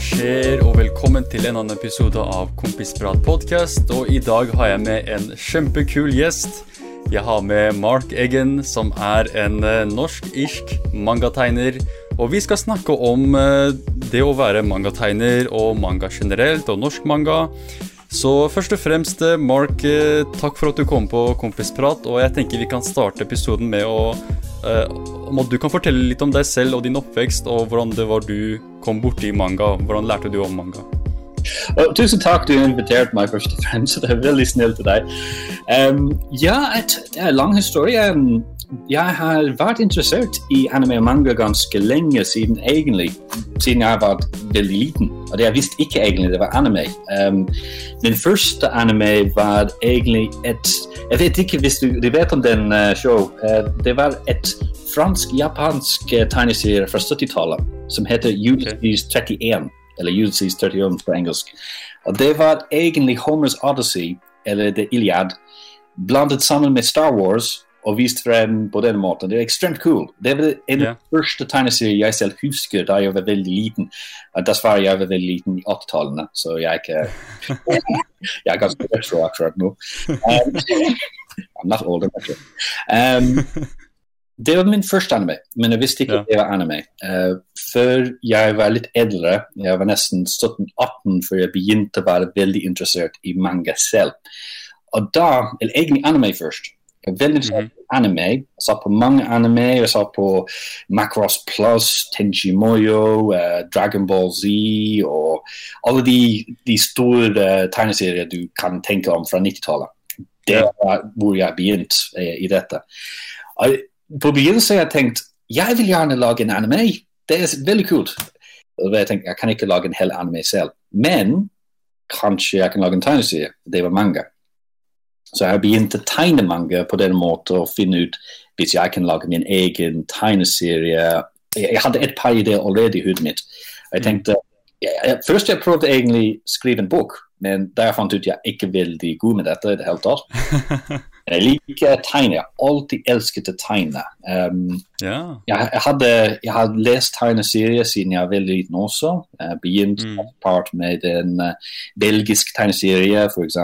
skjer, og velkommen til en annen episode av Kompisprat podcast. Og i dag har jeg med en kjempekul gjest. Jeg har med Mark Eggen, som er en eh, norsk-irsk mangategner. Og vi skal snakke om eh, det å være mangategner og manga generelt, og norsk manga. Så først og fremst, eh, Mark, takk for at du kom på Kompisprat. Og jeg tenker vi kan starte episoden med å om at du kan fortelle litt om deg selv og din oppvekst, og hvordan det var du kom borti manga. Hvordan lærte du om manga? Oh, tusen takk, du inviterte meg først og fremst. Det er veldig snilt av deg. Um, ja, det er en lang historie. Jeg har vært interessert i anime og manga ganske lenge siden egentlig, siden jeg var veldig liten. Og jeg visste ikke egentlig det var anime. Um, min første anime var egentlig et Jeg vet ikke hvis du, du vet om den uh, show. Uh, det var et fransk-japansk uh, tegneserie fra 70-tallet som heter Ulysses 31, eller Ulysses 31 på engelsk. Og Det var egentlig Homers Odyssey, eller The Iliad, blandet sammen med Star Wars og vist frem på den måten. Det er ekstremt cool. Det var en yeah. første tegneserie jeg selv husker da jeg var veldig liten. Dessverre jeg var veldig liten i 80-tallene, så jeg er ikke Jeg er ganske retro akkurat nå. Um, I'm not old enough. Um, det var min første anime, men jeg visste ikke at det var anime. Uh, før jeg var litt eldre, jeg var nesten 17-18 før jeg begynte å være veldig interessert i manga selv. Og da, eller egentlig anime først. Var mm -hmm. anime. Jeg sa på mange anime. Jeg sa på Macross Plus, Tenji Moyo, uh, Dragon Ball Z og alle de, de store uh, tegneserier du kan tenke om fra 90-tallet. Det var hvor jeg begynte uh, i dette. På begynnelsen har jeg tenkt jeg vil gjerne lage en anime. Det er veldig kult. Jeg, tenkte, jeg kan ikke lage en hel anime selv, men kanskje jeg kan lage en tegneserie. Det var manga. Så jeg begynte å tegne manga på den måten og finne ut hvis jeg kan lage min egen tegneserie. Jeg hadde et par ideer allerede i hodet mitt. Jeg tenkte, jeg, Først jeg prøvde egentlig å skrive en bok, men da jeg fant ut jeg ikke er veldig god med dette i det hele tatt. Jeg liker å tegne. Jeg har alltid elsket å tegne. Um, ja. jeg, jeg, hadde, jeg har lest tegneserier siden jeg var veldig liten også. Jeg begynte mm. part med en uh, belgisk tegneserie, f.eks.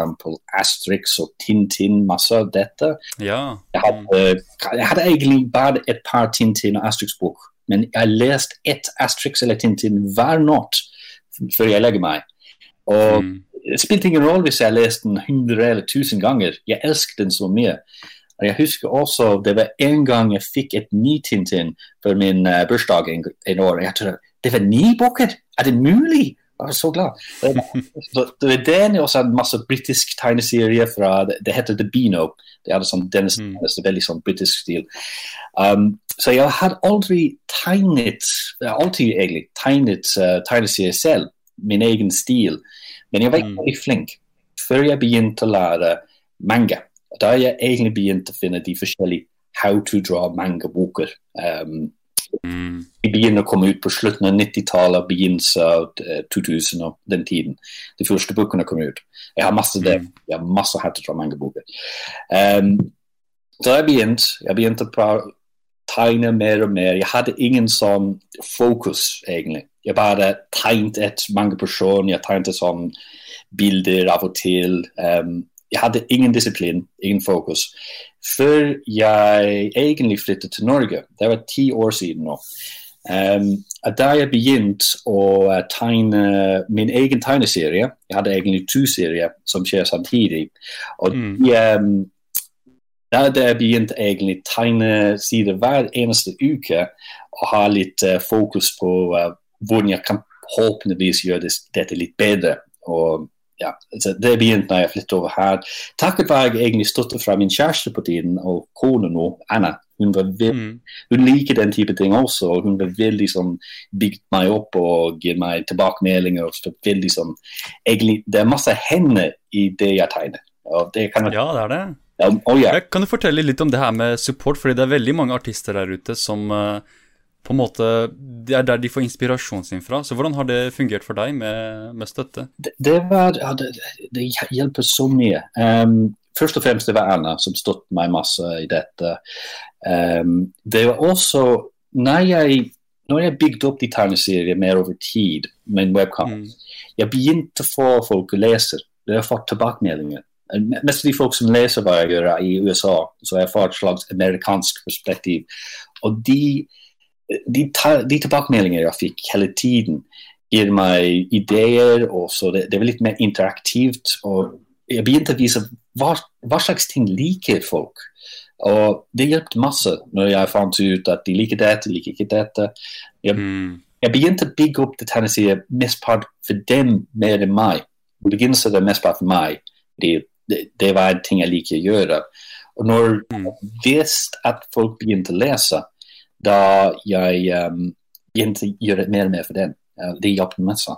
Asterix og Tintin, masse av dette. Ja. Jeg, hadde, jeg, hadde, egentlig bare et par Tintin og Asterix-bok, men jeg har lest ett Asterix eller Tintin hver natt før jeg legger meg. Og mm det spilte ingen rolle hvis jeg leste den 100 eller 1000 ganger. Jeg elsket den så mye. Jeg husker også det var en gang jeg fikk et ny Tintin for min uh, bursdag en, en, år. Jeg trodde det var ni bøker! Er det mulig? Jeg var så glad. det var den også en masse britisk tegneserie fra Det, det heter The Beano. Det hadde sånn, Dennis, mm. veldig sånn britisk stil. Um, så jeg hadde aldri tegnet har alltid egentlig tegnet uh, tegneserier selv. Min egen stil. Men jeg var ikke veldig flink før jeg begynte å lære manga. Da jeg egentlig begynt å finne de forskjellige how to draw manga-boker. Um, mm. De begynner å komme ut på slutten av 90-tallet, begynnelsen av 2000 og den tiden. De første bøkene kom ut. Jeg har masse det. Mm. Jeg har masse how to draw manga-boker. Um, da jeg begynte, jeg begynte å tegne mer og mer. Jeg hadde ingen sånn fokus, egentlig. Jeg bare tegnet et mange personer, jeg tegnet sånn bilder av og til. Um, jeg hadde ingen disiplin, ingen fokus. Før jeg egentlig flyttet til Norge, det var ti år siden nå, um, da jeg begynte å tegne min egen tegneserie Jeg hadde egentlig to serier som skjer samtidig. og mm. de, um, da hadde jeg begynt egentlig tegne sider hver eneste uke og ha litt uh, fokus på uh, hvordan jeg kan håpentligvis gjøre dette litt bedre. Og ja, Det begynte da jeg flyttet over her. Takket være egentlig støtte fra min kjæreste på tiden og kone nå, Anna. Hun, veldig, mm. hun, liker den type ting også. og Hun var veldig sånn, bygd meg opp og gir meg tilbakemeldinger. veldig sånn, egentlig, Det er masse henne i det jeg tegner. Det kan, ja, det er det. Um, oh, yeah. Kan du fortelle litt om det her med support? fordi det er veldig mange artister der ute som uh, på en måte, Det er der de får inspirasjonen sin fra. Så Hvordan har det fungert for deg med, med støtte? Det, det, var, ja, det, det, hjelper så mye. Um, først og fremst det var Anna som støttet meg masse i dette. Um, det var også når jeg når jeg bygde opp de tegneseriene mer over tid med en webcam, mm. jeg begynte å få folk å lese. Jeg har fått tilbakemeldinger. Mest av de folk som leser hva jeg gjør i USA, så jeg får et slags amerikansk perspektiv. Og de, de, de tilbakemeldingene jeg fikk hele tiden, gir meg ideer. og så det, det var litt mer interaktivt. og Jeg begynte å vise hva, hva slags ting liker folk. Og det hjalp masse når jeg fant ut at de liker dette, de liker ikke dette. Jeg, mm. jeg begynte å bygge opp det tegneseriet mest part for dem mer enn meg. I begynnelsen var det mest part for meg. Det, det, det, var en ting jeg liker å gjøre. Og når mm. jeg visste at folk begynte å lese, da jeg um, begynte å gjøre mer og mer for den. Uh, det hjalp masse.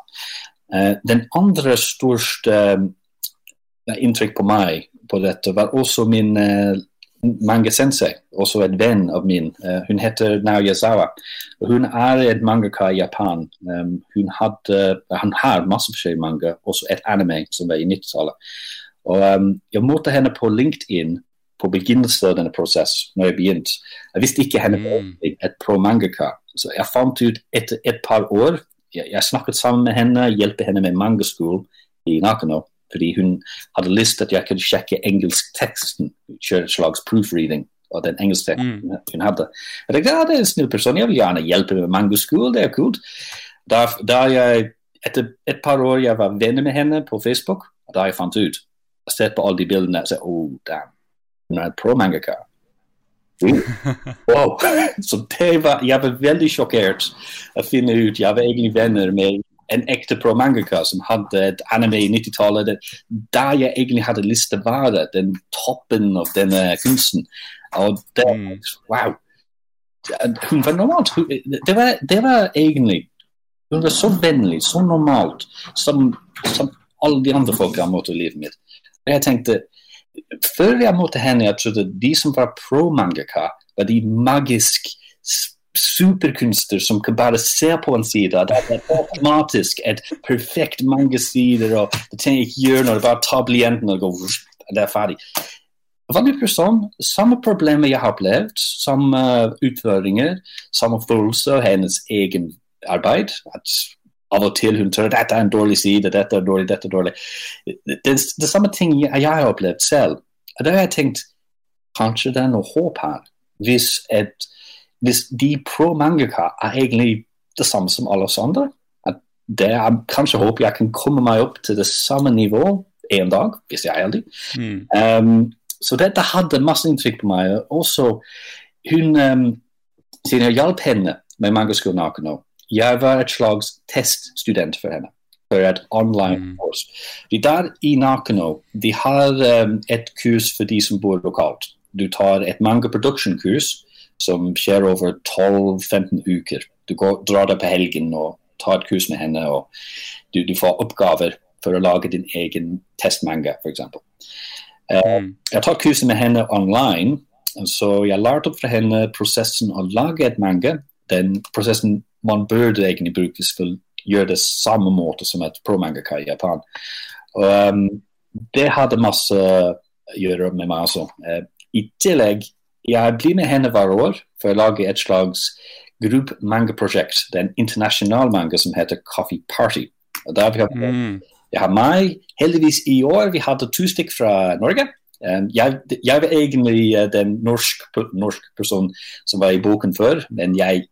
Uh, den andre største um, inntrykk på meg på dette var også min manga sensei, også en venn av min. Hun heter Naoya Zawa. Hun er et mangaka i Japan. Um, hun hadde, han har masse forskjellige manga, også et anime som var i 90-tallet. Og um, Jeg møtte henne på LinkedIn på begynnelsen av denne prosessen. når Jeg begynte. Jeg visste ikke henne mm. et pro-mangaka. Så jeg fant ut etter et par år jeg, jeg snakket sammen med henne, hjelpe henne med mangaskolen i Nakano. Fordi hun hadde lyst til at jeg kunne sjekke engelskteksten. Kjøre et slags proofreading av den engelskteksten mm. hun hadde. Jeg tenkte ja, det er en snill person, jeg vil gjerne hjelpe med mangaskolen, det er kult. Da, da jeg, etter et par år jeg var venner med henne på Facebook, da jeg fant ut sett på alle de bildene og sagt oh, damn, hun er pro-mangaka. wow. Så det var, jeg var veldig sjokkert å finne ut Jeg var egentlig venner med en ekte pro-mangaka som hadde et anime i 90-tallet der jeg egentlig hadde lyst til å være den toppen av denne kunsten. Og det, mm. wow. Hun var normalt. Det var, det var egentlig Hun var så vennlig, så normalt som, som alle de andre folka jeg har møtt i livet mitt. Og jeg tenkte, Før jeg møtte henne, jeg trodde de som var pro-mangaka, var de magisk superkunster som kan bare se på en side. Det er automatisk et perfekt mange sider, og det trenger ikke gjøre noe. Bare ta blyanten og gå Det er ferdig. Vanlig person, samme problemer jeg har opplevd, samme utfordringer, samme følelse av hennes egen arbeid. At av og til hun tror dette er en dårlig side, dette er dårlig, dette er dårlig. Det, det, det samme ting jeg, jeg har opplevd selv. Og da har jeg tenkt kanskje det er noe håp her. Hvis, et, hvis de pro-mangaka er egentlig det samme som alle oss andre. At det er kanskje håp jeg kan komme meg opp til det samme nivå en dag, hvis jeg er heldig. Mm. Um, så dette hadde masse inntrykk på meg. Også hun um, Siden jeg hjalp henne med mangaskolen akkurat jeg var et slags teststudent for henne. For et online mm. kurs. Mm. der i Nakano de har um, et kurs for de som bor lokalt. Du tar et manga production-kurs som skjer over 12-15 uker. Du går, drar deg på helgen og tar et kurs med henne. og Du, du får oppgaver for å lage din egen testmanga, f.eks. Uh, mm. Jeg tar kurset med henne online, så jeg lærte opp fra henne prosessen å lage et manga. Den prosessen man burde egentlig brukes for å gjøre det samme måte som et pro-mangaka i Japan. Um, det hadde masse å gjøre med meg også. Uh, I tillegg, jeg blir med henne hver år for å lage et slags gruppe manga-prosjekt. Det er en internasjonal manga som heter Coffee Party. Og der vi har, mm. Jeg har meg. Heldigvis i år vi hadde to stykker fra Norge. Um, jeg, jeg, var egentlig uh, den norske norsk personen som var i boken før, men jeg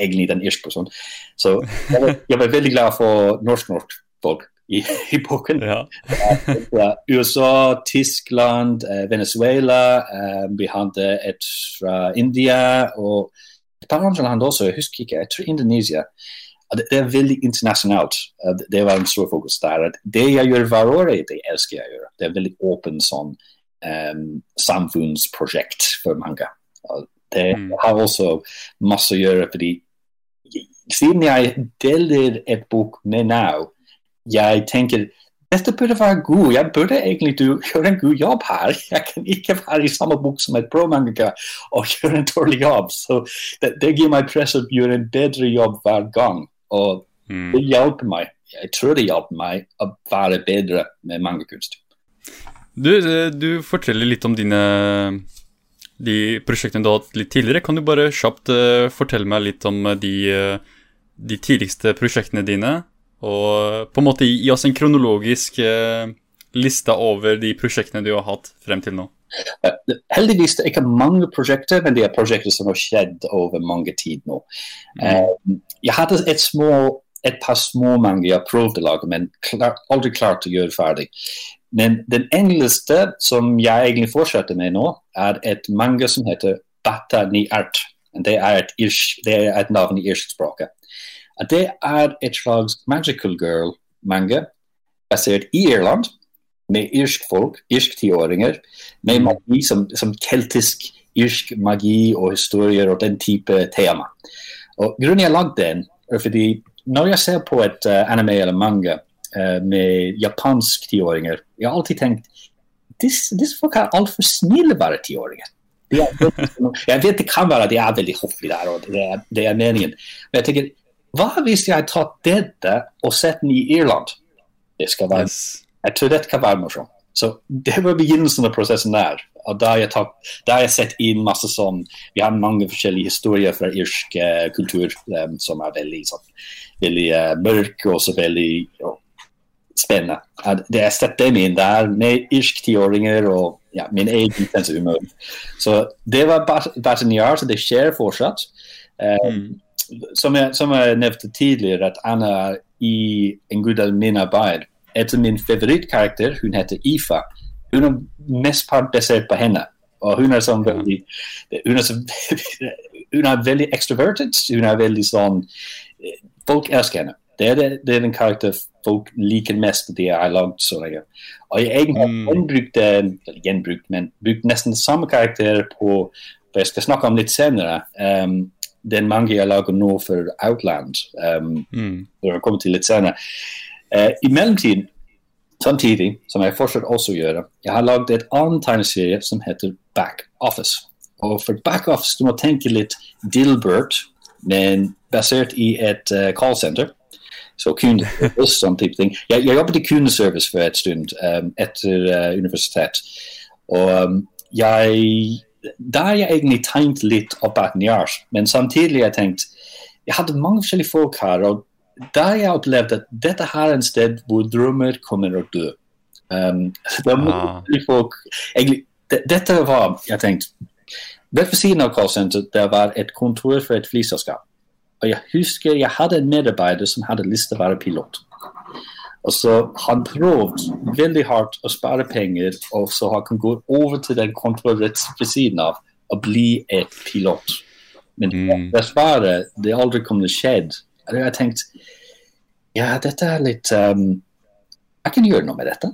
egentlig den irske personen. Så jeg var, jeg var, veldig glad for norsk-norsk folk i, i boken. Ja. USA, Tyskland, eh, Venezuela, eh, vi hadde et fra India og et par andre land også. Jeg husker ikke, jeg tror Indonesia. Det, det er veldig internasjonalt. Det var en stor fokus der. Det jeg gjør hver år, det elsker jeg å gjøre. Det er veldig åpen sånn um, samfunnsprosjekt for mange. Det mm. har også masse å gjøre, fordi siden jeg deler et bok med Now, jeg tenker dette burde være god. Jeg burde egentlig gjøre en god jobb her. Jeg kan ikke være i samme bok som et pro-mangaka og gjøre en dårlig jobb. Så det, det gir meg press å gjøre en bedre jobb hver gang. Og mm. det hjelper meg. Jeg tror det hjelper meg å være bedre med mangakunst. Du, du forteller litt om dine de prosjektene du har hatt litt tidligere. Kan du bare kjapt uh, fortelle meg litt om de, uh, de, tidligste prosjektene dine? Og på en måte gi oss en kronologisk uh, liste over de prosjektene du har hatt frem til nå. Heldigvis det er ikke mange prosjekter, men det er prosjekter som har skjedd over mange tid nå. Mm. jeg hadde et, små, et par små mange jeg prøvde å lage, men klar, aldri klart å gjøre ferdig. Men den enkleste som jeg egentlig fortsetter med nå, er et manga som heter Bata ni art. Det er et, irsk, det er et navn i irskspråket. Det er et slags magical girl-manga basert i Irland, med irsk folk, irsk tiåringer, med mm. magi som, som, keltisk irsk magi og historier og den type tema. Og Grunnen jeg lagde den, er fordi når jeg ser på et uh, anime eller manga med japansk tiåringer, jeg har alltid tenkt disse, folk er altfor snille bare tiåringer. jeg vet det kan være at de er veldig hoffelige der, og det er, det er, meningen. Men jeg tenker, hva hvis jeg har tatt dette og sett den i Irland? Det skal være, jeg tror dette kan være morsomt. Så Det var begynnelsen av prosessen der. og Da har jeg, jeg sett inn masse sånn Vi har mange forskjellige historier fra irsk uh, kultur um, som er veldig, sånn, veldig uh, mørk og så veldig uh, spennende. Det jeg sett dem inn der med irsk tiåringer og ja, min egen humor. Så det var bare år, så det skjer fortsatt. Mm. Som, jeg, som, jeg, nevnte tidligere, at Anna er i en god del min arbeid. Etter min favorittkarakter, hun heter Ifa, hun er mest part basert på henne. Og hun er sånn veldig hun er, så, hun er veldig extroverted. Hun er veldig sånn Folk elsker henne. Det er, det, det er den karakter folk liker mest de har lagd så lenge. Og jeg egentlig mm. gjenbrukt, gjenbrukt, men brukt nesten samme karakter på for jeg skal snakke om litt senere. Um, den mange jeg lager nå for Outland. Um, mm. kommer til litt senere. Uh, I mellomtiden, samtidig som jeg fortsatt også gjør, jeg har lagd et annet tegneserie som heter Back Office. Og for Back Office du må tenke litt Dilbert, men basert i et uh, callsenter. Så kundeservice, sånn type ting. Jeg, jeg jobbet i kundeservice for et stund um, etter uh, universitet. Og um, jeg Da har jeg egentlig tenkt litt opp at Njar, men samtidig har jeg tenkt Jeg hadde mange forskjellige folk her, og da har jeg opplevd at dette her er en sted hvor drømmer kommer å dø. Um, det ah. folk, egentlig, det, dette var jeg tenkte, Ved siden av callsenteret det var et kontor for et flyselskap. Og jeg husker jeg hadde en medarbeider som hadde lyst til å være pilot. Og så Han prøvde veldig hardt å spare penger, og så han kan gå over til den kontoret ved siden av og bli et pilot. Men mm. dessverre, det aldri kommet skjedd og. Jeg tenkte ja, dette er litt um, Jeg kan gjøre noe med dette.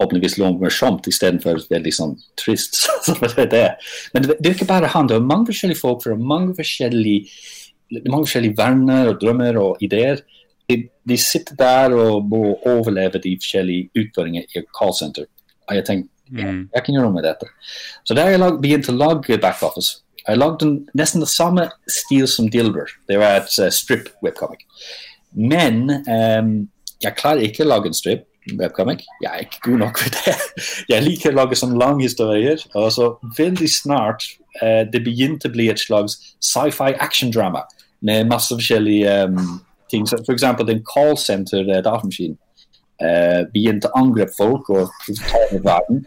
Åpenligvis noe morsomt istedenfor veldig sånn trist. det. Men det er ikke bare han, det er mange forskjellige folk fra mange forskjellige mange forskjellige verner og drømmer og ideer. De, de, sitter der og må overleve de forskjellige utfordringene i et call center. Og jeg tenkte mm. jeg kan gjøre noe med dette. Så da har jeg begynt å lage backoffice. Jeg lagde nesten det samme stil som Dilber. Det var et uh, strip webcomic. Men um, jeg klarer ikke å lage en strip webcomic. Jeg er ikke god nok for det. Jeg liker å lage sånne lange historier. Og så veldig snart det begynte å bli et slags sci-fi action-drama med masse forskjellige um, ting. Så for eksempel den callsenter-datamaskinen uh, uh, begynte å angripe folk og ta over verden.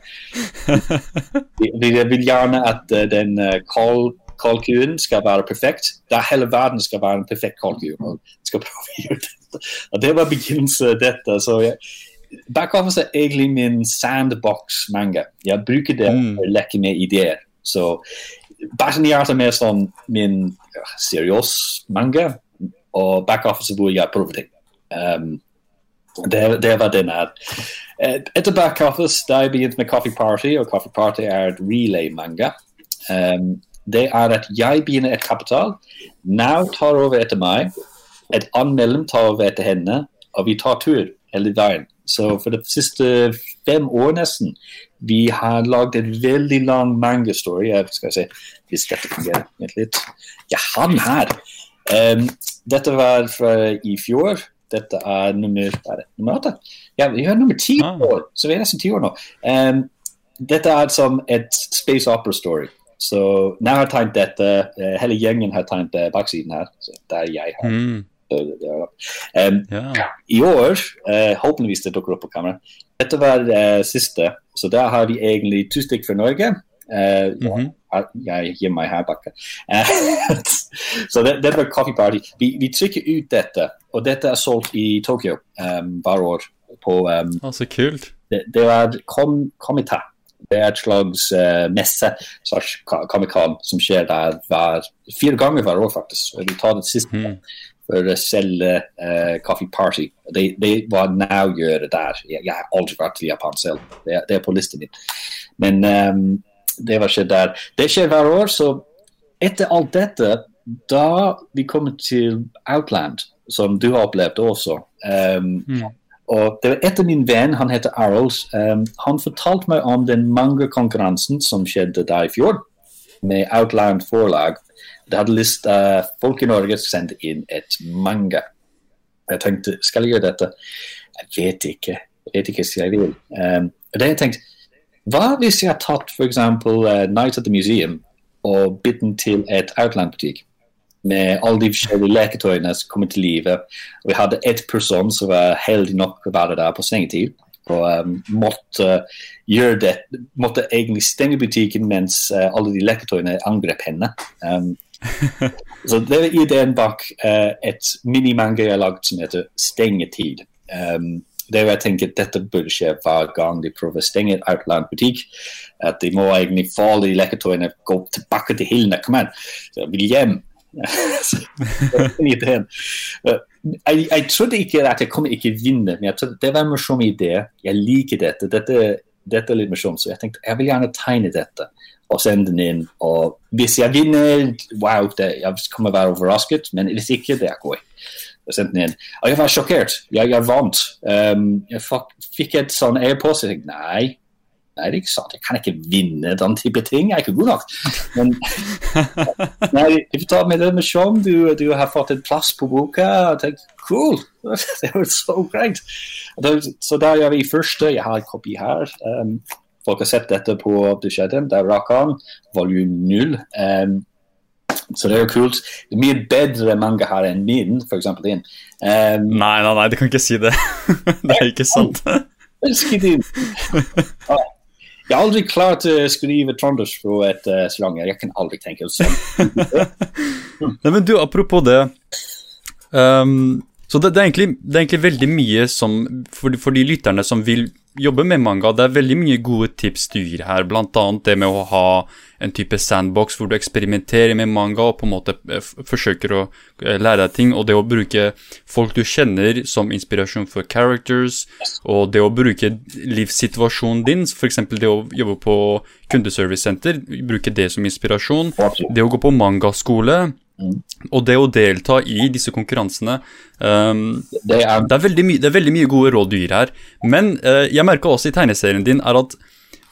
De, de, vil gjerne at uh, den uh, call kalkunen skal være perfekt. Da hele verden skal være en perfekt kalkun. Og det var begynnelsen av dette. så jeg, Backoffice er egentlig min sandbox-manga. Jeg bruker det mm. for å leke med ideer. Så Art er mer sånn min ja, seriøs manga, og backoffice hvor jeg prøver ting. Um, det, det, var den her. Etter backoffice da jeg begynte med Coffee Party, og Coffee Party er et relay-manga. Um, det er at jeg begynner et kapital. Now tar over etter meg. Et annet medlem tar over etter henne, og vi tar tur hele veien. Så for de siste fem år nesten vi har lagd en veldig lang manga-story. Skal jeg se hvis dette fungerer. Vent litt. Jeg har den her. Um, dette var fra i fjor. Dette er nummer, er nummer åtte. Ja, vi har nummer ti ah. år, så vi er nesten ti år nå. Um, dette er som et space opera story. Så jeg har tegnet dette, uh, hele gjengen har tegnet baksiden her. Så det er jeg her. Mm. Um, Ja. I år, uh, håpeligvis det dukker opp på kamera, dette var uh, siste, så der har vi egentlig to stykk fra Norge. Uh, Mhm. jeg, jeg gir meg her bak. Uh, så det, det var Coffee Party. Vi, vi trykker ut dette, og dette er solgt i Tokyo um, hver år. På, um, oh, så kult. det, det var kom, Komita. Det er et slags uh, messe, slags Comic-Con, som skjer der hver, fire ganger hver år, faktisk. Vi tar det siste Mhm. For å selge uh, Coffee Party. Det, det var Now gjør der. Jeg, jeg har aldri vært i Japan selv. Det, det er på listen min. Men um, det var skjedd der. Det skjer hver år, så etter alt dette, da vi kommer til Outland, som du har opplevd også um, Mm. og det var etter min venn, han heter Arles, um, han fortalte meg om den manga-konkurransen som skjedde der i fjor, med Outland forlag. Det hadde lyst uh, folk i Norge sendte inn et manga. Jeg tenkte, skal jeg gjøre dette? Jeg vet ikke. Jeg vet ikke hva jeg vil. Um, og det jeg tenkte, hva hvis jeg har tatt eksempel uh, Night at the Museum og bitt den til et Outland-butikk? med alle de forskjellige leketøyene som kommer til live. Og vi hadde ett person som var heldig nok å være der på sengetid. Og um, måtte gjøre det, måtte egentlig stenge butikken mens uh, alle de leketøyene angrep henne. Um, så det er ideen bak uh, et minimanga jeg har lagd som heter Stengetid. Um, det er jo jeg tenker Dette burde skje hver gang de prøver å stenge et Outland-butikk. At de må egentlig få de leketøyene gå tilbake til hyllene. Kom igjen, vil hjem. Uh, jeg, jeg trodde ikke at jeg kommer ikke vinne, men jeg trodde det var en morsom idé. Jeg liker dette. Dette, dette er litt morsomt, så jeg tenkte jeg vil gjerne tegne dette og sende den inn. Og hvis jeg vinner, wow, det, jeg kommer være overrasket, men hvis ikke, det er gøy. Jeg sendte den inn. Og jeg var sjokkert. Jeg, jeg vant. Um, jeg fikk et sånn e-post. Jeg tenkte nei, nei, det er ikke sant. Jeg kan ikke vinne den type ting. Jeg er ikke god nok. Men nei, får fortalte meg det med Sean. Du, du har fått en plass på boka. Jeg tenkte, cool. Det var så greit. Så der er vi første. Jeg har en kopi her. Um, folk har sett dette på beskjeden. Det er Rakan, volum null. Um, så det er jo kult. Det er mye bedre manga her enn min, f.eks. din. Um, Nei, nei, nei, du kan ikke si det. det er ikke sant. elsker din. Jeg har aldri klart å skrive trøndersk på et uh, slanger. Jeg kan aldri tenke sånn. Nei, men du, apropos det Um, Så det, det, er egentlig, det er egentlig veldig mye som for, for de lytterne som vil jobbe med manga, det er veldig mye gode tips du gir her. Blant annet det med å ha en type sandbox hvor du eksperimenterer med manga og på en måte eh, forsøker å eh, lære deg ting. Og det å bruke folk du kjenner som inspirasjon for characters, og det å bruke livssituasjonen din, f.eks. det å jobbe på kundeservicesenter, bruke det som inspirasjon. Det å gå på mangaskole. Og det å delta i disse konkurransene um, Det er det, er det er veldig mye gode råd du gir her. Men uh, jeg merka også i tegneserien din er at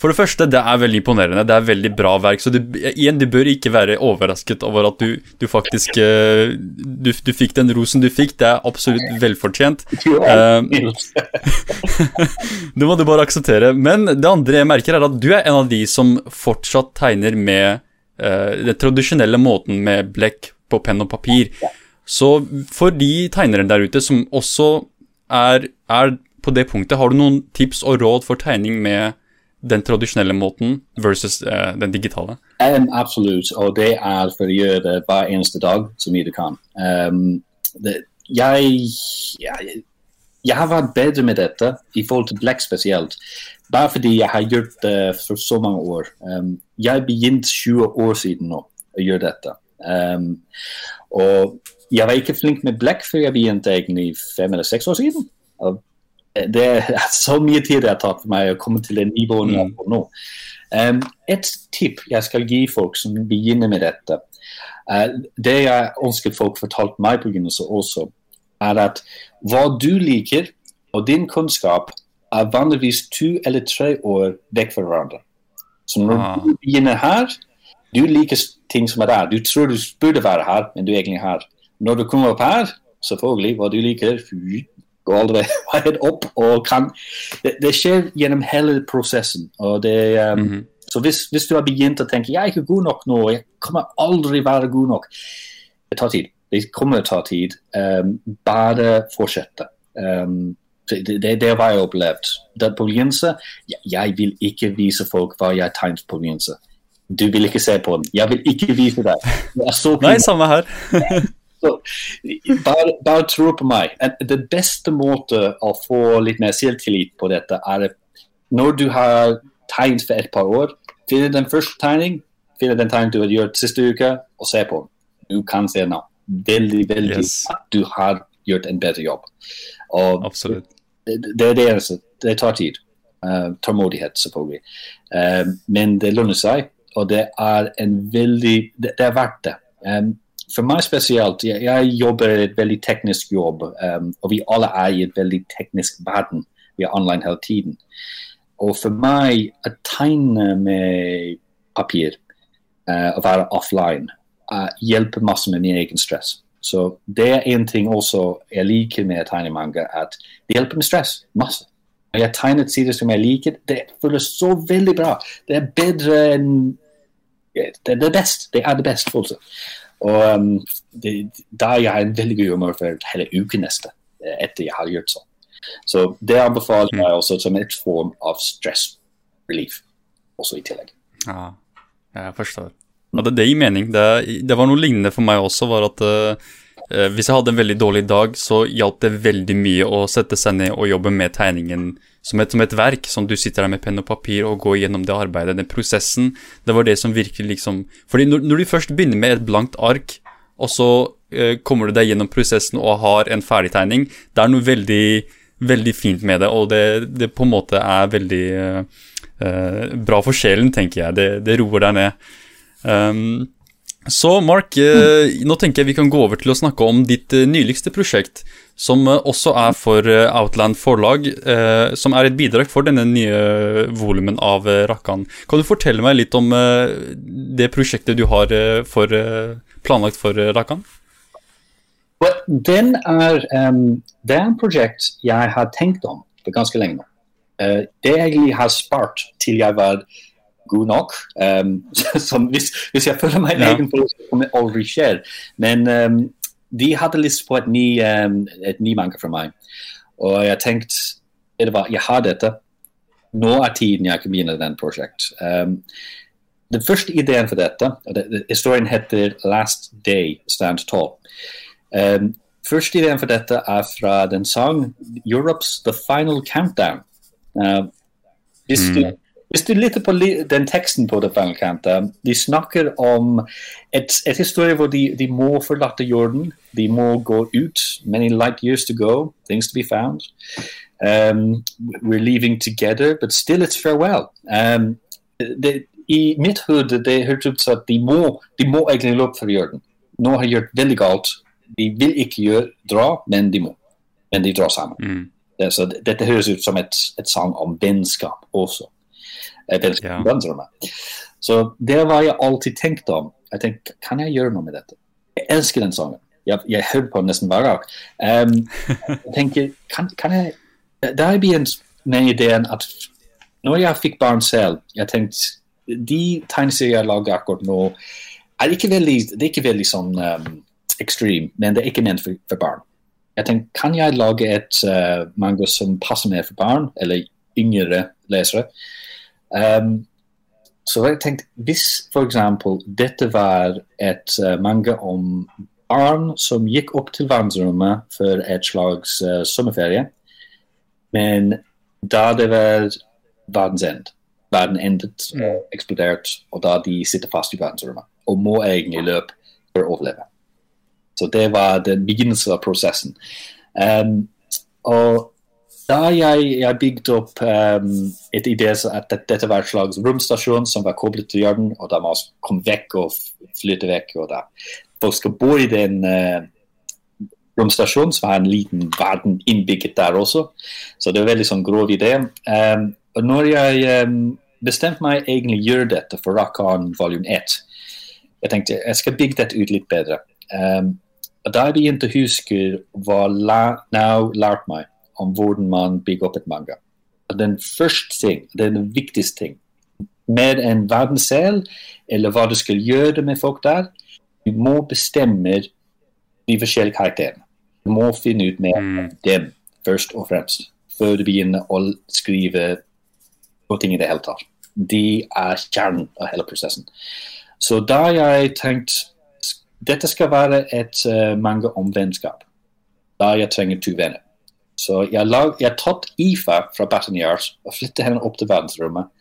for det første, det er veldig imponerende. Det er veldig bra verk. Så du, igjen, du bør ikke være overrasket over at du, du faktisk uh, du, du fikk den rosen du fikk. Det er absolutt velfortjent. Uh, det må du bare akseptere. Men det andre jeg merker, er at du er en av de som fortsatt tegner med eh, den tradisjonelle måten med blekk på penn og papir. Så for de tegnere der ute som også er, er på det punktet, har du noen tips og råd for tegning med den tradisjonelle måten versus uh, den digitale? Um, absolutt, og det er for å gjøre det hver eneste dag så mye du kan. Um, det, jeg, jeg, jeg har vært bedre med dette i forhold til blekk spesielt, bare fordi jeg har gjort det for så mange år. Um, jeg begynte 20 år siden nå å gjøre dette. Um, og jeg var ikke flink med Black før jeg begynte egentlig fem eller seks år siden. Og det er så mye tid det har tatt for meg å komme til det nivået jeg er på nå. Um, et tipp jeg skal gi folk som begynner med dette, uh, det jeg ønsker folk fortalte meg på begynnelsen også, er at hva du liker og din kunnskap er vanligvis to eller tre år vekk fra hverandre. Så når Ah. du begynner her, du liker ting som er der. Du tror du burde være her, men du er egentlig her. Når du kommer opp her, selvfølgelig, hva du liker, går aldri veien opp og kan det, det skjer gjennom hele prosessen. Og det, um, Mhm. Så hvis, hvis, du har begynt å tenke jeg er ikke god nok nå, jeg kommer aldri være god nok Det tar tid. Det kommer til å ta tid. Um, bare fortsette. Um, det, det, det har jeg opplevd. Det begynnelsen, jeg vil ikke vise folk hva jeg tegnet på begynnelsen. Du vil ikke se på den. Jeg vil ikke vise deg. Nei, samme her. Så, bare, bare tro på meg. Det beste måte å få litt mer selvtillit på dette, er når du har tegnet for et par år, finne den første tegning, finne den tegning du har gjort siste uke, og se på den. Du kan se nå. Veldig, veldig yes. at du har gjort en bedre jobb. Og Absolutt. Det, det er det eneste. Det tar tid. Uh, tålmodighet, selvfølgelig. Uh, men det lønner seg, og det er en veldig Det, det er verdt det. Um, for meg spesielt, jeg, jeg jobber et veldig teknisk jobb, um, og vi alle er i et veldig teknisk verden. Vi er online hele tiden. Og for meg å tegne med papir, uh, å være offline, uh, hjelper masse med min egen stress. Så det er en ting også jeg liker med å tegne manga, at det hjelper med stress. Masse. Jeg tegner sider som jeg liker, det føles så veldig bra. Det er bedre enn Det er det beste. Det er det beste. Også. Og um, det, da jeg har en veldig god humør for hele uken neste, etter jeg har gjort sånn. Så det anbefaler jeg også som et form av stress relief, også i tillegg. Ja, jeg forstår. Og det, det gir mening. Det, det, var noe lignende for meg også, var at uh, hvis jeg hadde en veldig dårlig dag, så hjalp det veldig mye å sette seg ned og jobbe med tegningen som et, som et verk. Sånn du sitter der med penn og papir og går gjennom det arbeidet, den prosessen. Det var det som virkelig liksom Fordi når, når du først begynner med et blankt ark, og så uh, kommer du deg gjennom prosessen og har en ferdigtegning, det er noe veldig veldig fint med det, og det, det på en måte er veldig uh, bra for sjelen, tenker jeg. Det, det roer deg ned. Um, så Mark, mm. nå tenker jeg vi kan gå over til å snakke om ditt uh, nyligste prosjekt, som også er for Outland forlag, som er et bidrag for denne nye volumen av Rakkan. Kan du fortelle meg litt om det prosjektet du har for, planlagt for Rakkan? den er, um, det er en prosjekt jeg har tenkt om for ganske lenge nå. Uh, det jeg egentlig har spart til jeg var god nok. Um, som hvis, hvis, jeg føler meg ja. egen prosjekt, kommer det aldri skjer. Men um, de hadde lyst på et ny, um, et ny manga fra meg. Og jeg tenkte jeg har dette. Nå er tiden jeg kan begynne den prosjekt. Um, den første ideen for dette, det, historien heter 'Last Day Stand Tall'. Um, første ideen for dette er fra den sang 'Europe's The Final Countdown'. Uh, hvis, mm. Hvis, du, lytter på den teksten på The Final Countdown, de snakker om et, et historie hvor de, de, må forlate jorden. De må gå ut. Many light years to go. Things to be found. Um, we're leaving together, but still it's farewell. Um, det, I mitt hode det hørtes ut som at de må, de må egentlig løpe fra jorden. Nå har jeg gjort veldig galt de vil ikke gjøre, dra, men de må. Men de drar sammen. Mm. Det, så dette høres ut som et, et sang om vennskap også. Vennskap ja. Så det var jeg alltid tenkt om. Jeg tenkte, Kan jeg gjøre noe med dette? Jeg elsker den sangen. Jeg, jeg hører på den nesten hver dag. Um, jeg tenker, kan, kan jeg Da har jeg begynt med ideen at når jeg fikk barn selv, jeg tenkte de tegneserier jeg lager akkurat nå, er ikke veldig, det er ikke veldig sånn um, extreme, men det er ikke ment for, for barn. Jeg tenkte, Kan jeg lage et uh, manga som passer mer for barn, eller yngre lesere? Um, så jeg tenkte, hvis f.eks. dette var et uh, manga om barn som gikk opp til verdensrommet for et slags uh, sommerferie, men da det var verdens end, verden endet mm. eksplodert, og da de sitter fast i verdensrommet og må egentlig løpe for å overleve. Så det var den begynnelsen av prosessen. Um, og da jeg, jeg bygde opp um, et idé at dette var et slags romstasjon som var koblet til jorden, og da må vi komme vekk og flytte vekk. og da Folk skal bo i den uh, romstasjonen, som har en liten verden innbygget der også. Så det er en veldig sånn grov idé. Um, og når jeg um, bestemte meg egentlig gjøre dette for Rakan volum volume 1, jeg tenkte jeg skal bygge dette ut litt bedre. Um, og Da jeg begynte å huske hva Now lærte meg om hvordan man bygger opp et manga. Den første ting, den viktigste ting, med en verdenssel, eller hva du skal gjøre med folk der. Du må bestemme de forskjellige karakterene. Du må finne ut mer om dem først og fremst, før du begynner å skrive ting i det hele tatt. De er kjernen av hele prosessen. Så da har jeg tenkt dette skal være et uh, manga om vennskap. Da jeg trenger to venner. Så jeg har tatt Ifa fra Baton Yards og flyttet henne opp til verdensrommet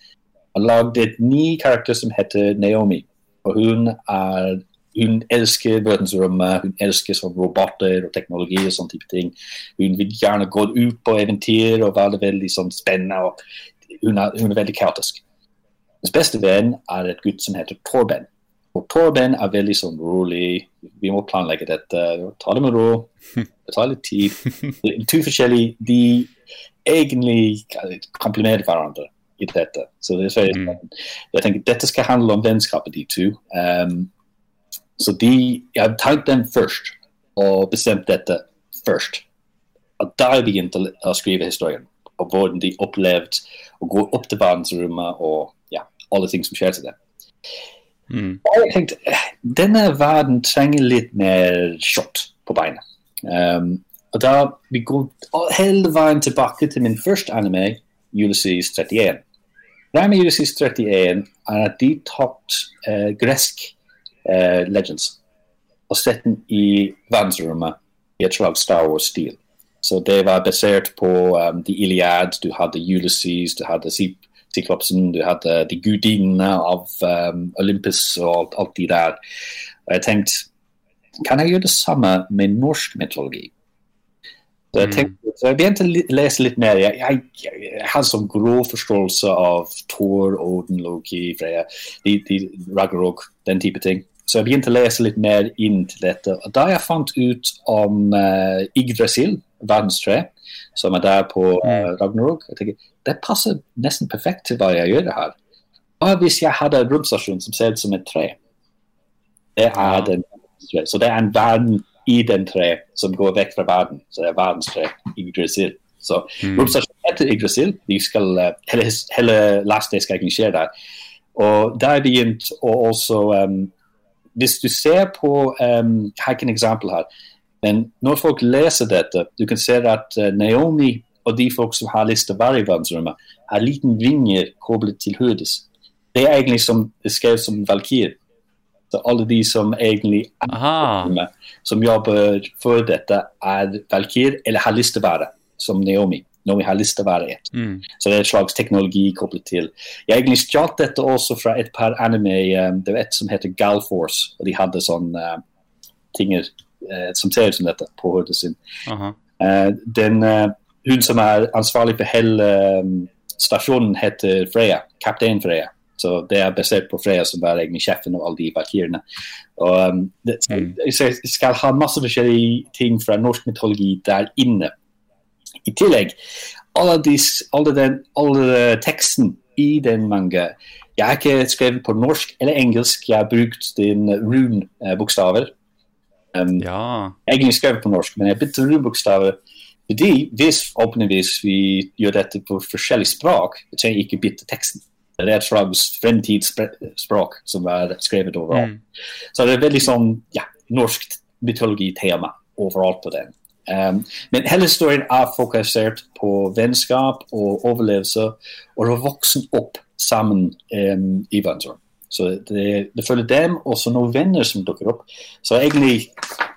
har lagde et ny karakter som heter Naomi. Og hun, er, hun elsker verdensrommet, hun elsker sånn roboter og teknologi og sånne type ting. Hun vil gjerne gå ut på eventyr og være veldig sånn spennende. og hun er, hun er veldig kaotisk. Hennes beste venn er et gutt som heter Torben. Torben er veldig sånn rolig. Vi må planlegge dette. Ta det med ro. Det tar litt tid. To forskjellige De egentlig komplimenterer hverandre i dette. Så det er, mm. jeg tenker Dette skal handle om vennskapet de to. Um, så de, jeg har tenkt dem først, og bestemt dette først. Og jeg begynte å skrive historien, og hvordan de opplevde å gå opp til verdensrommet og ja, alle ting som skjer til dem. Mm. Og jeg tenkte, Denne verden trenger litt mer shot på beina. Um, og da vi går hele veien tilbake til min første anime, Ulysses 31. Rami Ulysses 31 er at de tatt uh, gresk uh, legends og sett den i verdensrommet i et slags Star Wars-stil. Så det var basert på um, The Iliad, du hadde Ulysses, du hadde Cyklopsen, du hadde de gudinnene av um, Olympus og alt, alt de der. Og jeg tenkte, kan jeg gjøre det samme med norsk mytologi? Så jeg, mm. tenkte, så jeg begynte å lese litt mer. Jeg, jeg, jeg har sånn grå forståelse av Thor, Odin, Loki, Freya, de, de, Ragnarok, den type ting. Så jeg begynte å lese litt mer inn til dette. Og Da jeg fant ut om uh, Yggdrasil, verdenstre, som er der på uh, Ragnarok, jeg tenker, det passer nesten perfekt til hva jeg gjør her. Hva hvis jeg hadde en romstasjon som ser ut som et tre? Det er den, så det er en verden i den tre som går vekk fra verden. Så det er verdenstre Yggdrasil. Så mm. romstasjonen heter Yggdrasil. Skal, uh, hele, hele last day skal ikke skje der. Og der begynt å også um, Hvis du ser på um, har ikke en eksempel her. Men når folk leser dette, du kan se at uh, Naomi og de folk som har lyst til å være i verdensrommet, har liten vinge koblet til hodet. Det er egentlig som skrevet som valkyr. Så alle de som egentlig er som jobber for dette, er valkyr eller har lyst til å være som Naomi. Naomi har lyst til å være et. Mm. Så det er et slags teknologi koblet til. Jeg har egentlig stjålet dette også fra et par anime. Um, det var et som heter Galforce, og de hadde sånne uh, ting uh, som ser ut som dette på hodet sin. Uh -huh. uh, den, uh, hun som er ansvarlig for hele um, stasjonen, heter Freya. Kaptein Freya. Så det er basert på Freya, som er egentlig sjefen av alle de valkyrene. Um, jeg skal ha masse forskjellige ting fra norsk mytologi der inne. I tillegg, alle, de, alle, den, alle teksten i den manga Jeg har ikke skrevet på norsk eller engelsk, jeg har brukt din rune-bokstaver. Um, ja. Egentlig skrevet på norsk, men jeg bytter rune-bokstaver. Fordi hvis åpenligvis vi gjør dette på forskjellige språk, så trenger jeg ikke bytte teksten. Det er et slags fremtidsspråk som er skrevet overalt. Mm. Så det er veldig sånn ja, norsk mytologitema overalt på den. Um, men hele historien er fokusert på vennskap og overlevelse, og å vokse opp sammen um, i verdensrommet. Så det, det, følger dem, og så noen venner som dukker opp. Så egentlig,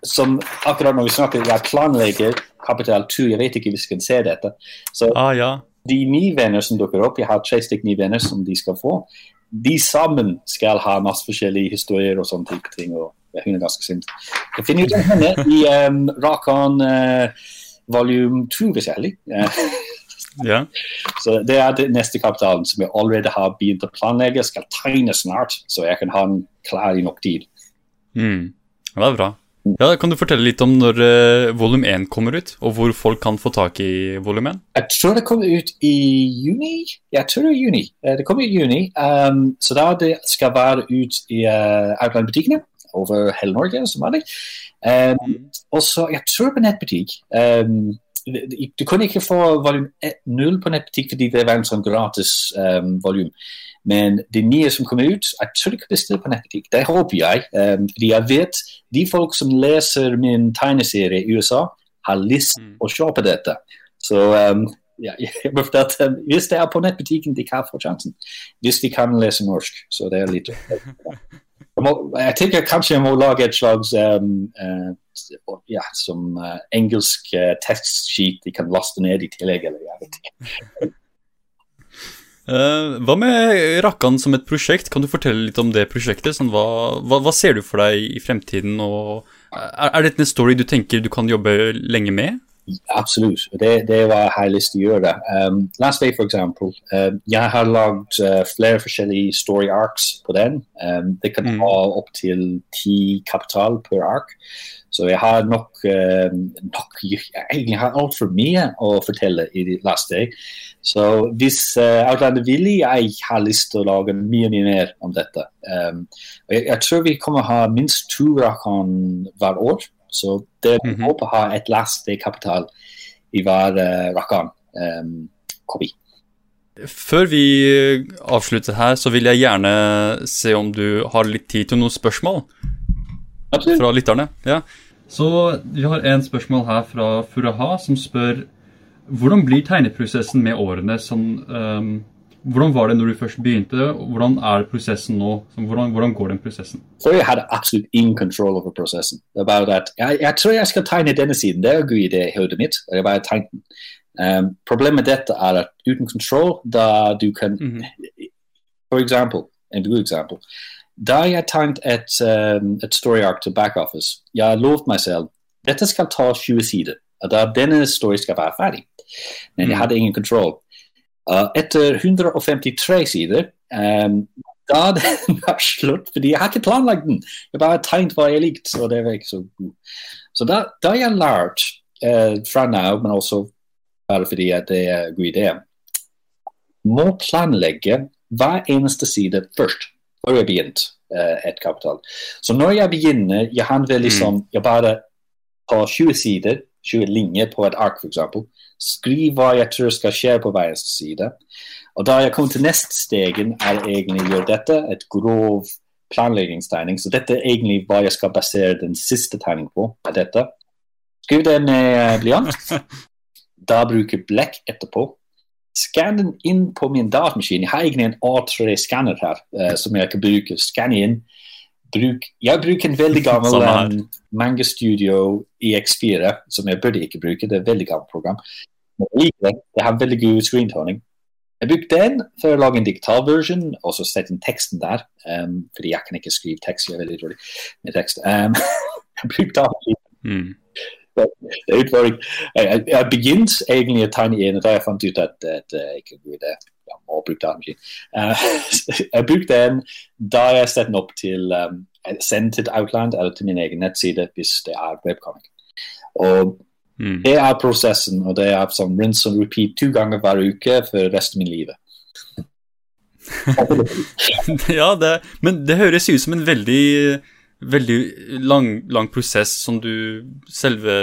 som akkurat når vi snakker, jeg planlegger Kapital 2, jeg vet ikke hvis vi kan se dette. Så ah, ja de nye venner som dukker opp, jeg har tre stykker nye venner som de skal få, de sammen skal ha masse forskjellige historier og sånne ting. og Hun er ganske sint. Jeg finner ut av henne i um, Rakan uh, volume 2, hvis jeg er Ja. Så Det er den neste kapitalen som jeg allerede har begynt å planlegge. Skal tegne snart, så jeg kan ha den klar i nok tid. Mm. Det er bra. Ja, Kan du fortelle litt om når uh, volum 1 kommer ut, og hvor folk kan få tak i volum 1? Jeg tror det kommer ut i juni. Jeg tror det er juni. Uh, det kommer i juni, um, så da det skal være ut i uh, outline-butikkene over hele Norge som vanlig. Um, og så, jeg tror på nettbutikk. Um, du kunne ikke få volum 0 på nettbutikk fordi det var en sånn gratis um, volum. Men de nye som kommer ut, jeg tror ikke bestille på nettbutikk. Det håper jeg. Um, fordi jeg vet de folk som leser min tegneserie i USA, har lyst mm. å kjøpe dette. Så um, ja, at, um, hvis det er på nettbutikken, de kan få sjansen. Hvis de kan lese norsk. Så det er litt Jeg, må, jeg tenker kanskje jeg må lage et slags um, uh, ja, som uh, engelsk uh, tekstsheet de kan laste ned i tillegg. eller jeg vet ikke. Uh, hva med Rakkan som et prosjekt? Kan du fortelle litt om det prosjektet? Sånn, hva, hva, hva, ser du for deg i fremtiden? Og er, er dette en story du tenker du kan jobbe lenge med? Absolutt. Det, det var jeg har lyst til å gjøre. Um, last Day, for eksempel. Um, jeg har lagd flere forskjellige story arcs på den. Um, det kan mm. ha opptil ti kapital per ark. Så jeg har nok, uh, nok Jeg har altfor mye å fortelle i Last Day. Så hvis uh, Outlander vil, jeg har lyst til å lage mye mye mer om dette. Um, jeg, jeg, tror vi kommer å ha minst to Rakon hver år. Så det mm -hmm. håper ha et lastekapital i hver uh, Rakan um, kopi. Før vi avslutter her, så vil jeg gjerne se om du har litt tid til noen spørsmål fra lytterne. Ja. Så vi har en spørsmål her fra Furaha som spør hvordan blir tegneprosessen med årene? Sånn, um, hvordan var det når du først begynte, hvordan er prosessen nå? Hvordan, hvordan går den prosessen? For jeg hadde absolutt ingen kontroll over prosessen. Det var at, jeg, jeg, tror jeg skal tegne denne siden, det er en god idé i hodet mitt. Jeg bare tegnet den. Um, problemet med dette er at uten kontroll, da du kan mm -hmm. For eksempel, en god eksempel. Da jeg tegnet et, um, et story arc til back office, jeg lovte meg selv dette skal ta 20 sider. og da Denne story skal være ferdig. Men jeg mhm. hadde ingen kontroll. Uh, etter 153 sider um, da den var slutt, fordi jeg har ikke planlagt den. Jeg bare tegnet hva jeg likte, og det var ikke så god. Så da, da jeg lært uh, fra nå, men også bare fordi det er en god idé, må planlegge hver eneste side først, før jeg begynte uh, et kapital. Så når jeg begynner, jeg handler liksom, mm. jeg bare tar 20 sider, 20 linjer på et ark, f.eks. Skriv hva jeg tror skal skje på hver side. Og da jeg kom til neste stegen, er egentlig å gjøre dette, et grov planleggingstegning. Så dette er egentlig hva jeg skal basere den siste tegningen på. er dette. Skriv det med blyant. Da bruker blekk etterpå. Skann den inn på min datamaskin. Jeg har egentlig en A3-skanner her uh, som jeg kan bruke. Skanne inn. Bruk, jeg bruker en veldig gammel um, Manga Studio EX4, som jeg burde ikke bruke. Det er et veldig gammelt program. Men jeg har veldig god screentoning. Jeg brukte den for å lage en digital version, og så sette inn teksten der. Um, fordi jeg kan ikke skrive tekst, jeg er veldig dårlig med tekst. Um, jeg brukte mm. Det er utfordring. Jeg, jeg begynte egentlig å tegne igjen, da jeg fant ut at det ikke er en god idé. Jeg må bruke datamaskin. Uh, jeg brukte den da jeg satte den opp til um, send til Outland eller til min egen nettside hvis det er webcomic. Og Mm. Det er prosessen, og det er som rinse and repeat to ganger hver uke for resten av min livet. ja, det, men det høres ut som en veldig, veldig lang, lang prosess som du Selve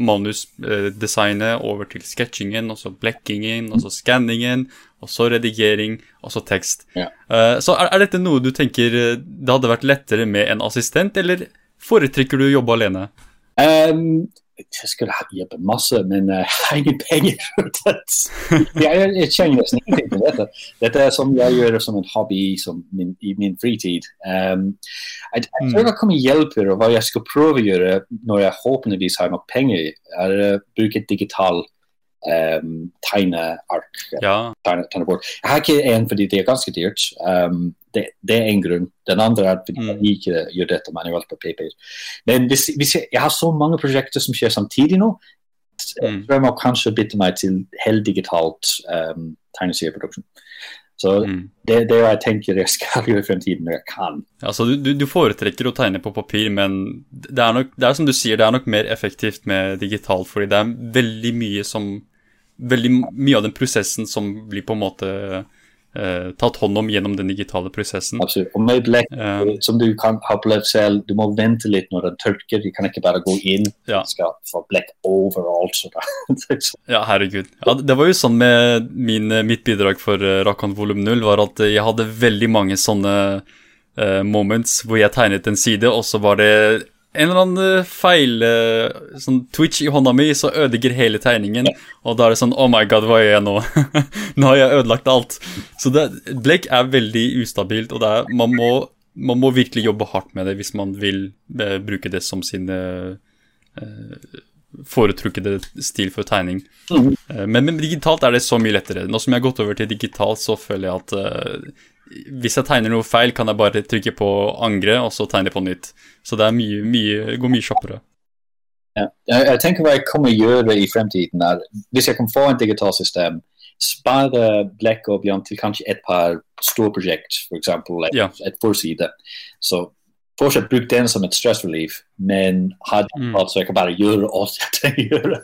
manusdesignet over til sketsjingen, og så blekkingen, og så skanningen, og så redigering, og så tekst. Ja. Uh, så er, er, dette noe du tenker eh, det hadde vært lettere med en assistent, eller foretrekker du å jobbe alene? Um, jeg skulle hjulpet masse, men jeg har ingen penger. jeg, jeg kjenner nesten ingenting til dette. Dette er som jeg gjør som en hobby som min, i min fritid. Um, jeg, jeg tror det kommer hjelper, og hva jeg skal prøve å gjøre når jeg håpeligvis har nok penger, er å uh, bruke digital um, tegneark. Ja. Tegne, tegnebord. Jeg har ikke en fordi det er ganske dyrt. Um, det, det, er en grunn. Den andre er fordi mm. jeg ikke gjør dette manuelt på paper. Men hvis, hvis jeg, jeg, har så mange prosjekter som skjer samtidig nå, mm. jeg må kanskje bytte meg til heldigitalt um, tegneserieproduksjon. Så mm. det, det jeg tenker jeg skal gjøre i fremtiden når jeg kan. Altså, du, du, foretrekker å tegne på papir, men det er, nok, det er som du sier, det er nok mer effektivt med digitalt, fordi det er veldig mye som veldig mye av den prosessen som blir på en måte uh, tatt hånd om gjennom den digitale prosessen. Absolutt. Og med blekk, uh, som du kan ha opplevd selv, du må vente litt når den tørker. Du kan ikke bare gå inn ja. skal få blekk overalt. ja, herregud. Ja, det var jo sånn med min, mitt bidrag for uh, Rakan volum 0, var at jeg hadde veldig mange sånne uh, moments hvor jeg tegnet en side, og så var det en eller annen feil sånn Twitch i hånda mi, så ødelegger hele tegningen. Og da er det sånn Oh my god, hva gjør jeg nå? nå har jeg ødelagt alt. Så det, Blake er veldig ustabilt, og er, man, må, man, må, virkelig jobbe hardt med det hvis man vil eh, bruke det som sin eh, foretrukkede stil for tegning. Mm. Eh, men, men, digitalt er det så mye lettere. Nå som jeg har gått over til digitalt, så føler jeg at hvis jeg tegner noe feil, kan jeg bare trykke på angre, og så tegne på nytt. Så det mye, mye, går mye kjappere. Ja. Jeg, jeg, tenker hva jeg kommer å gjøre i fremtiden. er Hvis jeg kan få en digitalt system, spare Blekk og Bjørn til kanskje et par storprosjekt, f.eks. et, ja. et forside. Så fortsatt bruk den som et stress relief, men ha det mm. så jeg kan bare gjøre alt jeg trenger å gjøre.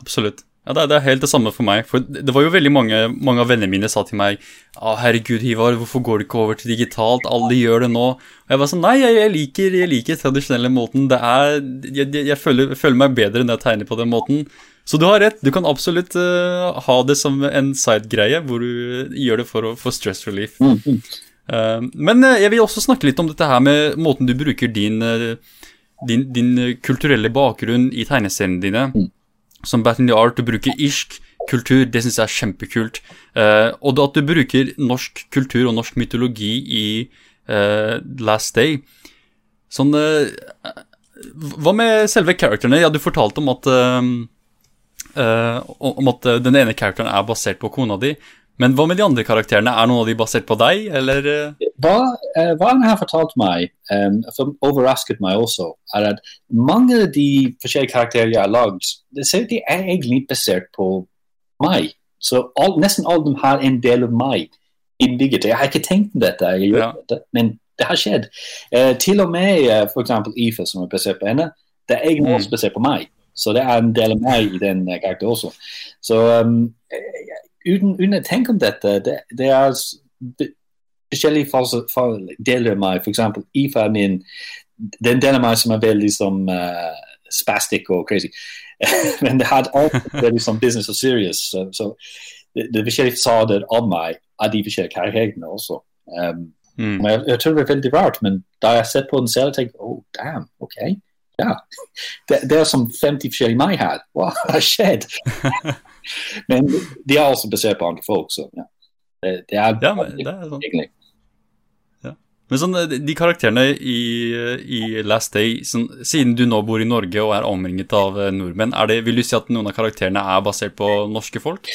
Absolutt. Ja, det er, det er, helt det samme for meg. For det var jo veldig mange, mange av vennene mine sa til meg ah, 'Herregud, Hivar, hvorfor går du ikke over til digitalt? Alle gjør det nå.' Og jeg var sånn Nei, jeg, jeg liker, jeg liker tradisjonelle måten. Det er Jeg, jeg føler, føler, meg bedre når jeg tegner på den måten. Så du har rett. Du kan absolutt uh, ha det som en side-greie, hvor du gjør det for, for stress relief. Mm, mm. Uh, men uh, jeg vil også snakke litt om dette her med måten du bruker din, din, din kulturelle bakgrunn i tegneseriene dine. Mm som Bat in the Art, du bruker irsk kultur, det syns jeg er kjempekult. Uh, og at du bruker norsk kultur og norsk mytologi i uh, Last Day. Sånn uh, Hva med selve characterne? Ja, du fortalte om at om at den ene characteren er basert på kona di. Men hva med de andre karakterene? Er noen av de basert på deg, eller? Hva, uh, hva han har fortalt meg, um, som overrasket meg også, er at mange av de forskjellige karakterer jeg har lagd, de er egentlig basert på meg. Så all, nesten alle dem har en del av meg innbygget. Jeg har ikke tenkt på dette, jeg gjør ja. dette, men det har skjedd. Uh, til og med uh, f.eks. Ife, som er basert på henne, det er egentlig mm. også basert på meg. Så det er en del av meg i den uh, karakteren også. Så um, uten, uten, å tenke om dette, det, det er forskjellige deler av meg. F.eks. IFA er min den delen av meg som er veldig som uh, spastic og crazy. Men det hadde alltid veldig som business og serious. Så, så det, det er forskjellige fasader av meg av de forskjellige karakterene også. Um, mm. jeg, jeg, tror det er veldig rart, men da jeg har sett på den selv, tenker jeg oh, damn, ok. Ja. Det, det er som 50 forskjellige meg her. Hva har skjedd? Men de er også basert på andre folk, så ja. Det, det er, ja, men, det er sånn. Men sånn, de karakterene i, i Last Day, sånn, siden du nå bor i Norge og er omringet av nordmenn, nordmenn, det, vil du si at noen av karakterene er basert på norske folk?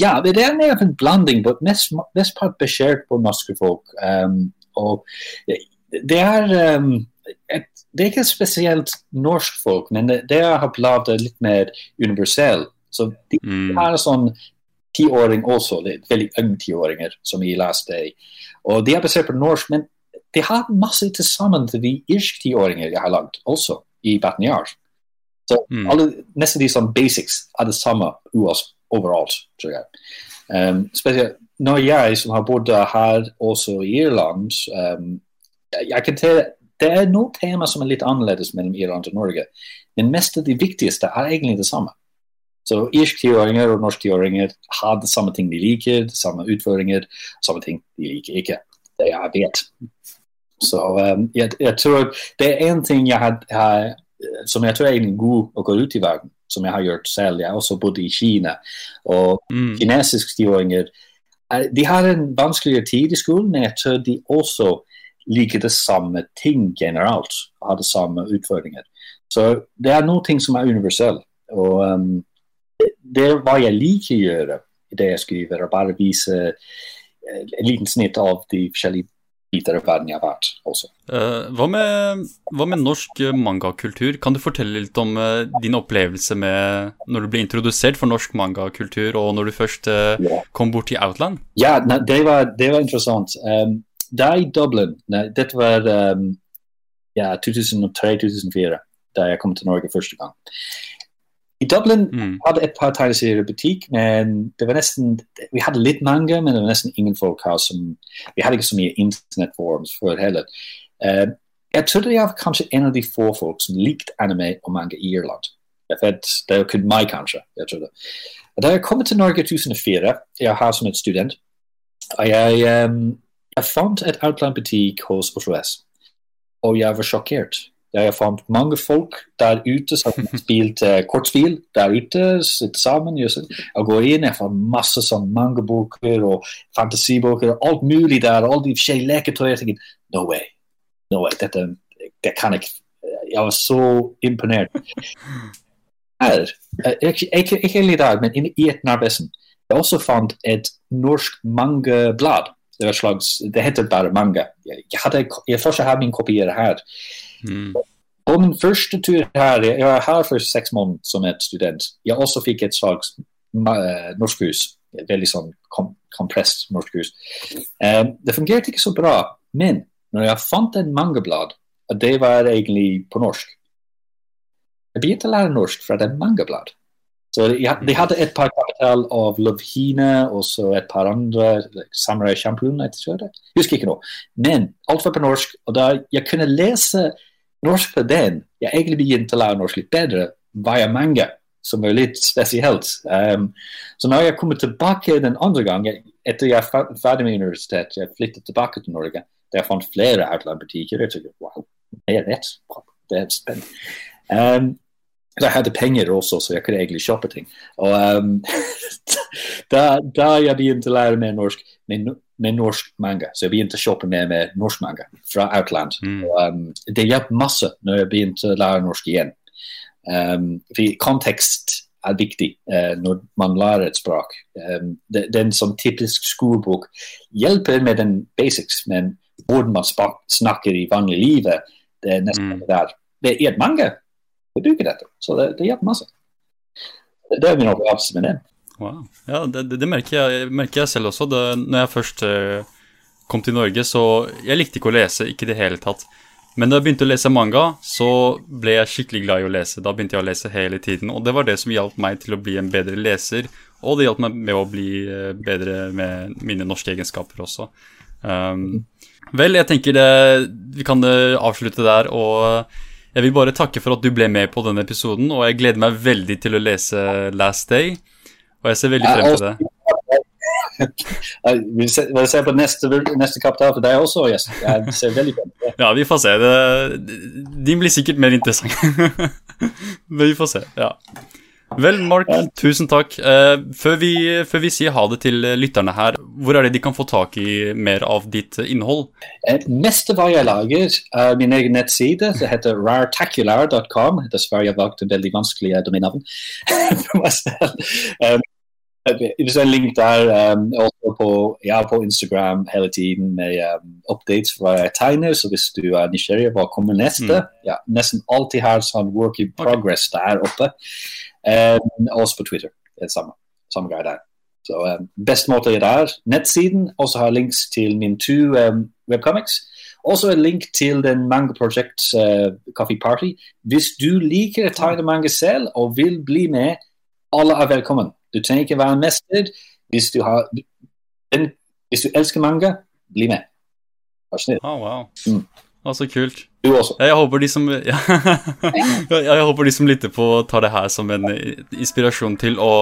Ja, det er mer en blanding, men mest, mest basert på norske folk. Um, og det er um, et, det er ikke spesielt norsk folk, men det, det har blitt litt mer universell. Så de mm. er sånn tiåring også, veldig unge tiåringer, som i Last Day. Og de er basert på norsk, men de har masse til sammen til de irske tiåringer jeg har lagd, også i Baton Så mm. alle, nesten de som basics er det samme overalt, tror jeg. Um, spesielt når jeg som har bodd her også i Irland um, jeg kan te, Det er noen tema som er litt annerledes mellom Irland og Norge, men mest av de viktigste er egentlig det samme. Så irsk tiåringer og norsk tiåringer har det samme ting de liker, det samme utfordringer, samme ting de liker ikke. Det jeg vet. Så um, jeg, jeg, tror det er én ting jeg har, har, som jeg tror er god å gå ut i verden, som jeg har gjort selv. Jeg har også bodd i Kina. Og mm. kinesiske tiåringer de har en vanskeligere tid i skolen, men jeg tror de også liker det samme ting generelt. Har det samme utfordringer. Så det er noe som er universell. Og um, det er hva jeg liker å gjøre i det jeg skriver, og bare vise eh, en liten snitt av de forskjellige av verden jeg har vært også. Uh, hva, med, hva, med, norsk mangakultur? Kan du fortelle litt om uh, din opplevelse med når du ble introdusert for norsk mangakultur, og når du først kom bort til Outland? Ja, det var, det var interessant. Um, da i Dublin, dette var um, ja, 2003-2004, da jeg kom til Norge første gang I Dublin mm. hadde et par tegneserier i butikk, men det var nesten Vi hadde litt manga, men det var nesten ingen folk her som Vi hadde ikke så mye internettforums før heller. Uh, jeg trodde jeg var kanskje en av de få folk som likte anime og manga i Irland. Det er kun meg, kanskje. jeg trodde. Da jeg kom til Norge i 2004, jeg har som et student, og jeg, um, jeg fant et outline-butikk hos Oslo S, og jeg var sjokkert. Fant mange folk der ute som spilte uh, kortspill der ute, sitter sammen. og går inn, Jeg fant masse sånn mangaboker og fantasibøker og alt mulig der. Alle de forskjellige leketøy. Jeg tenkte no way. No way. Dette det kan jeg Jeg var så imponert. Her, ikke, ikke, ikke i dag, men i et Narvesen. Jeg også fant et norsk mangablad. Det, slags, det heter bare manga. Jeg, hadde, jeg fortsatt har min kopier her. Mm. På min første tur her, jeg var her for seks måneder som et student. Jeg også fikk et slags uh, norskhus. Veldig sånn kom, norsk hus Um, det fungerte ikke så bra, men når jeg fant en mangablad, og det var egentlig på norsk Jeg begynte å lære norsk fra det mangablad. Så de, de hadde et par kapital av Lovhine og så et par andre. Samurai Champion, jeg husker ikke nå. Men alt var på norsk, og da jeg kunne lese norsk for den. Jeg egentlig begynte å lære norsk litt bedre via manga, som er litt spesielt. Um, så når jeg kommer tilbake den andre gangen, etter jeg er ferdig med universitetet, jeg flyttet tilbake til Norge, der jeg fant flere outland-butikker, jeg tenkte wow, det er rett. Det er spennende. Um, jeg hadde penger også, så jeg kunne egentlig kjøpe ting. Og um, da, da, jeg begynte å lære mer norsk med, med, norsk manga, så jeg begynte å shoppe mer med norsk manga fra Outland. Mm. Og, um, det hjalp masse når jeg begynte å lære norsk igjen. Um, for kontekst er viktig uh, når man lærer et språk. Um, det, den som typisk skolebok hjelper med den basics, men hvordan man snakker i vanlig livet, det er nesten mm. der. Det er manga å bruker dette. Så det, det hjelper masse. Det er min opplevelse med det. Wow. Ja, det, det merker, jeg, merker, jeg, selv også. Det, når jeg først uh, kom til Norge, så Jeg likte ikke å lese, ikke i det hele tatt. Men da jeg begynte å lese manga, så ble jeg skikkelig glad i å lese. Da begynte jeg å lese hele tiden, og det var det som hjalp meg til å bli en bedre leser. Og det hjalp meg med å bli uh, bedre med mine norske egenskaper også. Um, vel, jeg tenker det, vi kan avslutte der. og jeg vil bare takke for at du ble med på denne episoden, og jeg gleder meg veldig til å lese Last Day. Og jeg ser veldig frem til det. Vi ser se på neste, neste kapital for deg også, yes. Jeg ser veldig frem til det. Ja, vi får se. Det, din blir sikkert mer interessant. Men vi får se, ja. Vel, Mark, tusen takk. Uh, før, vi, før, vi, sier ha det til lytterne her, hvor er det de kan få tak i mer av ditt innhold? Meste mest av hva jeg lager, er min egen nettside. Det heter rartacular.com. Dessverre jeg valgte veldig vanskelig domenavn det er en link der. Um, også på, jeg er på Instagram hele tiden med um, updates hva jeg tegner. Så hvis du er nysgjerrig, hva kommer neste? Mm. Ja, nesten alltid har sånn work in progress okay. der oppe. Um, også på Twitter. Det er samme, samme greie der. Så um, Best måte er der. Nettsiden også har links til min to um, webcomics. Også en link til den Manga Project uh, Coffee Party. Hvis du liker å tegne manga selv og vil bli med, alle er velkommen. Du trenger ikke være mester. Hvis du, har, den, hvis du elsker manga, bli med. Vær snill. Oh, wow. Mm. Å, så kult. Du også. Jeg håper, de som, ja, jeg håper de som lytter på, tar det her som en inspirasjon til å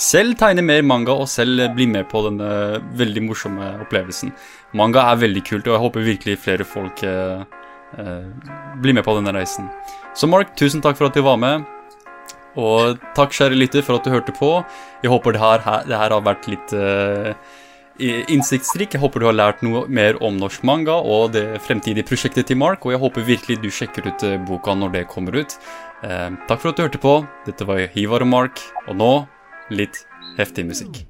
selv tegne mer manga og selv bli med på denne veldig morsomme opplevelsen. Manga er veldig kult, og jeg håper virkelig flere folk eh, eh, blir med på denne reisen. Så Mark, tusen takk for at du var med. Og takk, kjære lytter, for at du hørte på. Jeg håper det her, det her har vært litt uh, innsiktsrik. Jeg håper du har lært noe mer om norsk manga og det fremtidige prosjektet til Mark, og jeg håper virkelig du sjekker ut eh, boka når det kommer ut. Uh, takk for at du hørte på. Dette var Hivar og Mark, og nå litt heftig musikk.